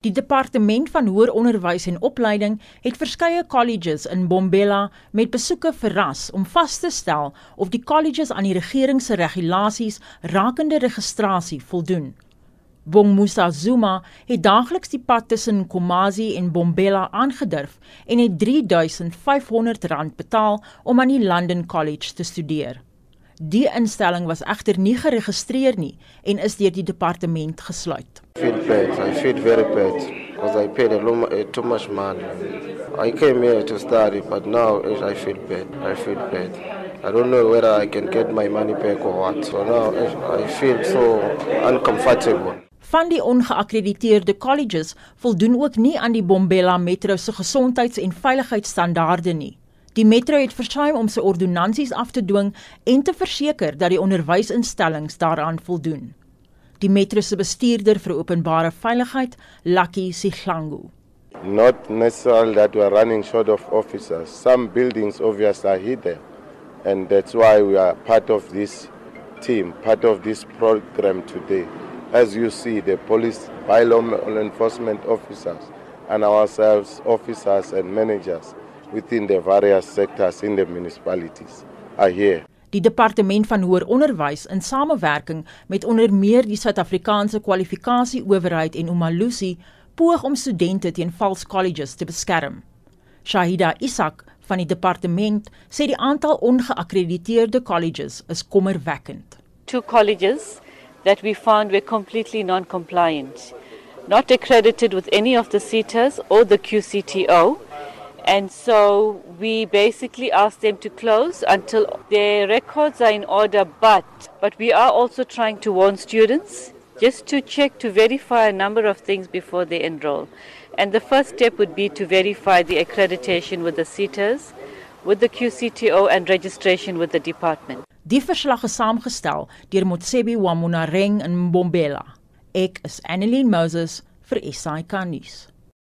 Die departement van hoër onderwys en opleiding het verskeie colleges in Bombela met besoeke verras om vas te stel of die colleges aan die regering se regulasies rakende registrasie voldoen. Bong Musa Zuma het daagliks die pad tussen Komazi en Bombela aangedurf en het R3500 betaal om aan die London College te studeer. Die instelling was egter nie geregistreer nie en is deur die departement gesluit. feel bad. I feel very bad because I paid a lot, uh, too much money. I came here to study, but now I feel bad. I feel bad. I don't know whether I can get my money back or what. So now I feel so uncomfortable. Van die ongeakkrediteerde colleges voldoen ook nie aan die Bombela Metro se gesondheids- en veiligheidsstandaarde nie. Die metro het versuim om sy ordonnansies af te dwing en te verseker dat die onderwysinstellings daaraan voldoen. Die metro se bestuurder vir openbare veiligheid, Lucky Siglangu. Not necessarily that we are running short of officers. Some buildings obviously are hidden and that's why we are part of this team, part of this program today. As you see, the police, bylaw enforcement officers and ourselves, officers and managers within the various sectors in the municipalities are here. Die departement van hoër onderwys in samewerking met onder meer die Suid-Afrikaanse kwalifikasieowerheid en Umalusi poog om studente teen vals colleges te beskerm. Shahida Isak van die departement sê die aantal ongeakkrediteerde colleges is kommerwekkend. Two colleges that we found were completely non-compliant, not accredited with any of the CETAs or the QCTO. And so we basically asked them to close until their records are in order. But, but we are also trying to warn students just to check to verify a number of things before they enroll. And the first step would be to verify the accreditation with the CETAs, with the QCTO, and registration with the department. Die verslag is saamgestel deur Motsebi Wamunareng in Mbombela. Ek is Annelien Moses vir SAK nuus.